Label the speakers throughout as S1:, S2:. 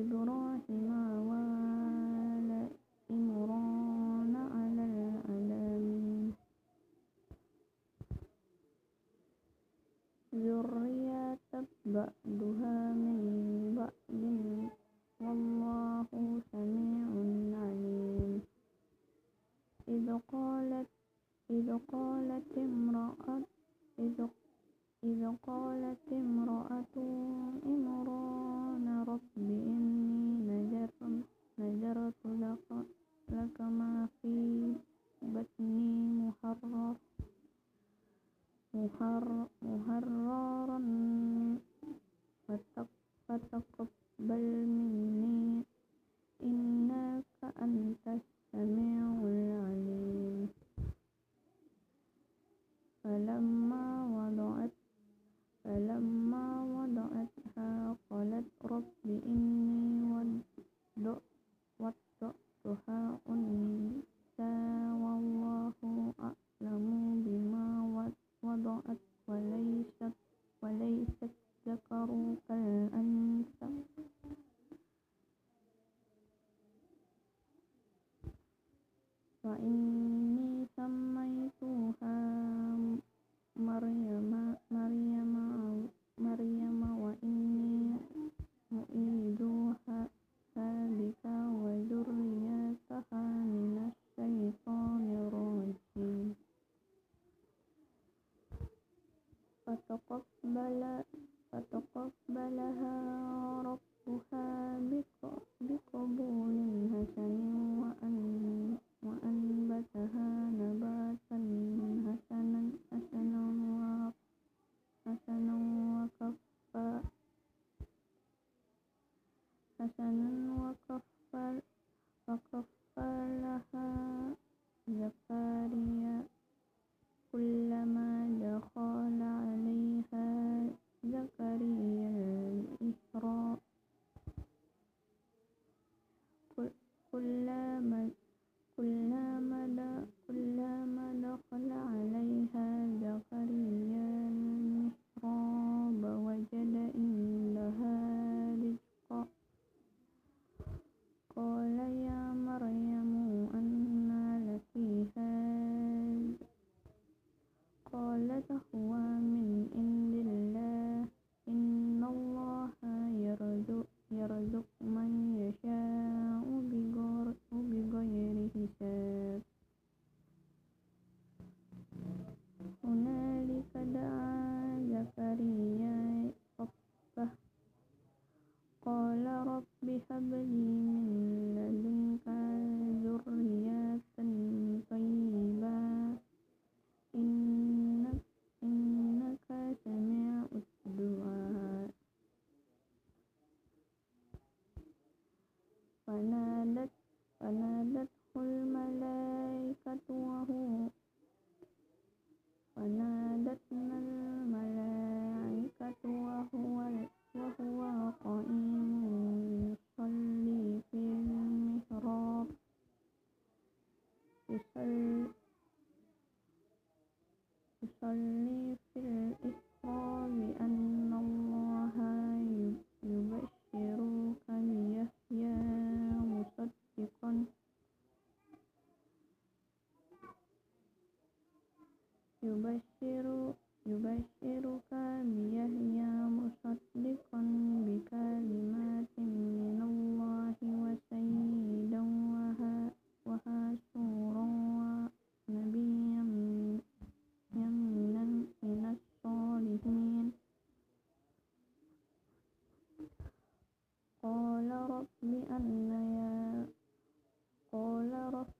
S1: إبراهيم وآل عمران على العالمين. ذرية بعضها من بعض والله سميع عليم. إذ قالت إذ قالت امرأة إذ إذ قالت امرأة عمران رب إني نذرت نذرت لك لك ما في بطني محرر محر محررا. فتقبل مني. إنك أنت السميع العليم. فلما وإني سميتها مريم مريم مريم وإني أعيذها بك وذريتها من الشيطان الرجيم فتقبل فتقبلها ربها بقبول حسن وأن وأنبتها رب هب لي من يصلي يصلي في الإحرام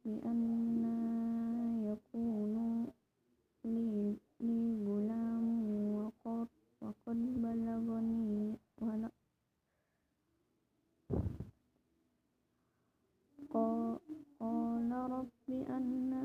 S1: bianna yakunu li li gulam wa qad wa qad balagani wala qala rabbi anna